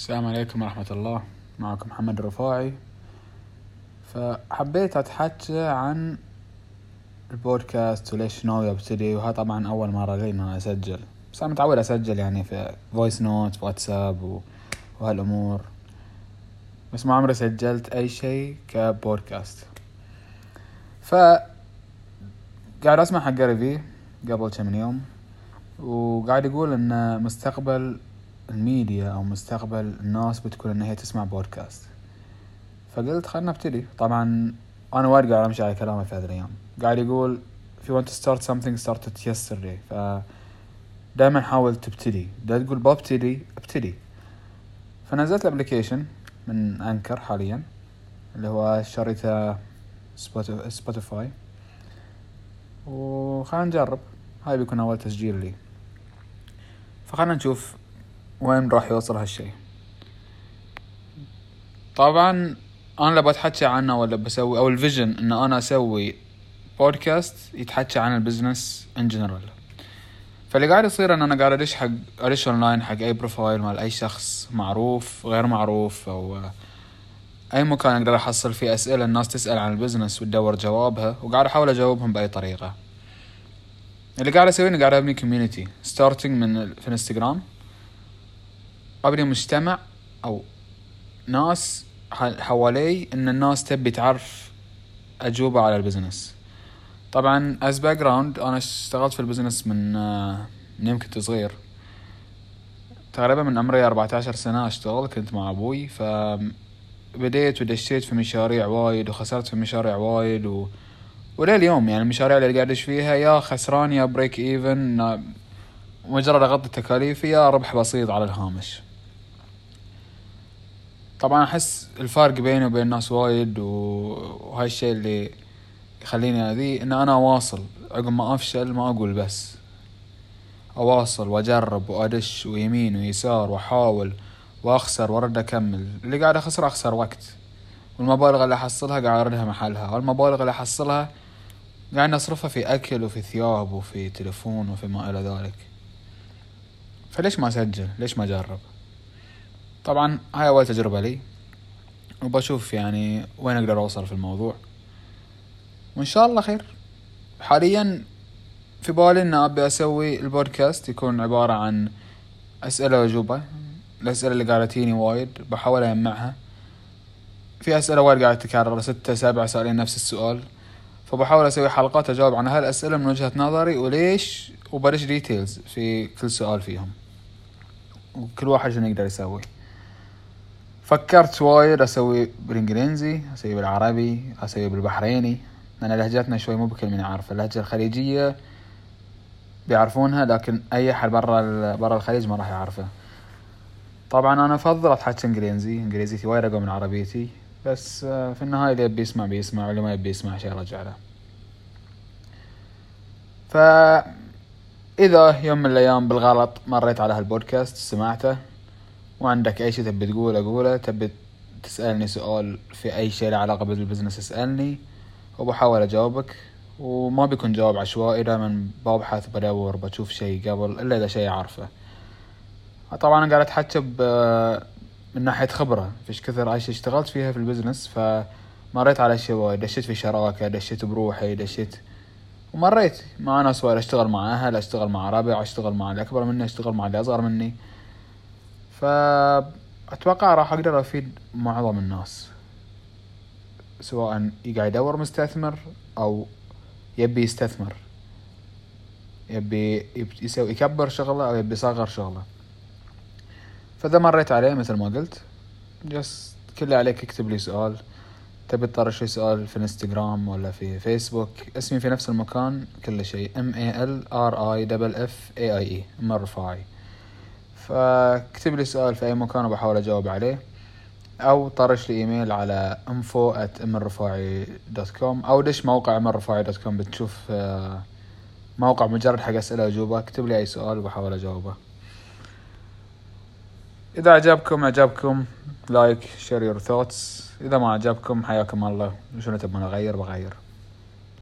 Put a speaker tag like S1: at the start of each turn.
S1: السلام عليكم ورحمة الله. معكم محمد الرفاعي فحبيت أتحكى عن البودكاست وليش ناوي أبتدي وها طبعا أول مرة لي إن أنا أسجل. بس أنا متعود أسجل يعني في voice note WhatsApp وهالأمور. بس ما عمري سجلت أي شيء كبودكاست. ف قاعد أسمع حق قبل كم يوم وقاعد يقول ان مستقبل الميديا أو مستقبل الناس بتكون إن هي تسمع بودكاست فقلت خلنا نبتدي. طبعا أنا وايد قاعد أمشي على كلامه في هذه الأيام. قاعد يقول if you want to start something start it yesterday. ف دائما حاول تبتدي. لا تقول ببتدي ابتدي. فنزلت ال application من Anchor حاليا اللي هو شريته Spotify وخلنا نجرب. هاي بيكون أول تسجيل لي. فخلنا نشوف وين راح يوصل هالشي طبعا أنا لو بتحكي عنه ولا بسوي أو ال vision إن أنا أسوي بودكاست يتحكى عن ال business in general فاللي قاعد يصير إن أنا قاعد أدش حق أدش اونلاين حق أي profile مال أي شخص معروف غير معروف أو أي مكان أقدر أحصل فيه أسئلة الناس تسأل عن ال business وتدور جوابها وقاعد أحاول أجاوبهم بأي طريقة. اللي قاعد أسويه إني قاعد أبني community starting من في الانستغرام ابني مجتمع أو ناس حوالي إن الناس تبي تعرف أجوبة على ال business. طبعا as background أنا اشتغلت في ال business من من يوم كنت صغير. تقريبا من عمري 14 سنة أشتغل كنت مع أبوي. فبديت ودشيت في مشاريع وايد وخسرت في مشاريع وايد و... ولليوم يعني المشاريع اللي قاعد فيها يا خسران يا break even مجرد أغطي تكاليفي يا ربح بسيط على الهامش. طبعا أحس الفرق بيني وبين الناس وايد وهاي الشيء اللي يخليني هذي إن أنا أواصل. عقب ما أفشل ما أقول بس. أواصل وأجرب وأدش ويمين ويسار وأحاول وأخسر وأرد أكمل. اللي قاعد اخسر أخسر وقت. والمبالغ اللي أحصلها قاعد اردها محلها. والمبالغ اللي أحصلها قاعد نصرفها في أكل وفي ثياب وفي تلفون وفي ما إلى ذلك. فليش ما أسجل؟ ليش ما أجرب؟ طبعا هاي أول تجربة لي وبشوف يعني وين أقدر أوصل في الموضوع. وإن شاء الله خير. حاليا في بالي ان أبي أسوي البودكاست يكون عبارة عن أسئلة وأجوبة. الأسئلة اللي قاعدة تجيني وايد بحاول أجمعها. في أسئلة وايد قاعدة تتكرر ستة سبعة سؤالين نفس السؤال. فبحاول أسوي حلقات أجاوب عن هالأسئلة من وجهة نظري وليش؟ وبدش details في كل سؤال فيهم. وكل واحد شنو يقدر يسوي. فكرت وايد أسوي بالإنجليزي أسوي بالعربي أسوي بالبحريني لأن لهجتنا شوي مو بكل من يعرف. اللهجة الخليجية بيعرفونها لكن أي أحد برا برا الخليج ما راح يعرفه طبعا أنا أفضل أتحكي إنجليزي انجليزيتي وايد اقوى من عربيتي بس في النهاية اللي يبي يسمع بيسمع واللي ما يبي يسمع شي يرجع له. فإذا يوم من الأيام بالغلط مريت على هالبودكاست سمعته وعندك أي شي تبي تقوله قوله. تبي تسألني سؤال في أي شيء له علاقة بال business اسألني. وبحاول أجاوبك. وما بيكون جواب عشوائي دائما ببحث بدور بشوف شيء قبل إلا إذا شيء أعرفه طبعا أنا قاعد أتحكى من ناحية خبرة. فيش كثر شيء اشتغلت فيها في ال business فمريت على أشياء وايد. دشيت في شراكة دشيت بروحي دشيت. ومريت. مع ناس وايد أشتغل مع أهل أشتغل مع ربع أشتغل مع اللي اكبر مني أشتغل مع اللي أصغر مني. فأتوقع راح أقدر أفيد معظم الناس. سواء قاعد يدور مستثمر أو يبي يستثمر. يبي يسوي يكبر شغله أو يبي يصغر شغله. فإذا مريت عليه مثل ما قلت just كل عليك اكتب لي سؤال. تبي تطرش لي سؤال في إنستغرام ولا في فيسبوك اسمي في نفس المكان كل شيء A L R I double F A I I am الرفاعي فاكتب لي سؤال في أي مكان وبحاول أجاوب عليه أو طرش لي إيميل على at الرفاعي dot com أو دش موقع الرفاعي dot com بتشوف موقع مجرد حق أسئلة وأجوبة. اكتب لي أي سؤال وبحاول أجاوبه. إذا عجبكم عجبكم like share your thoughts إذا ما عجبكم حياكم الله. شنو تبون أغير؟ بغير.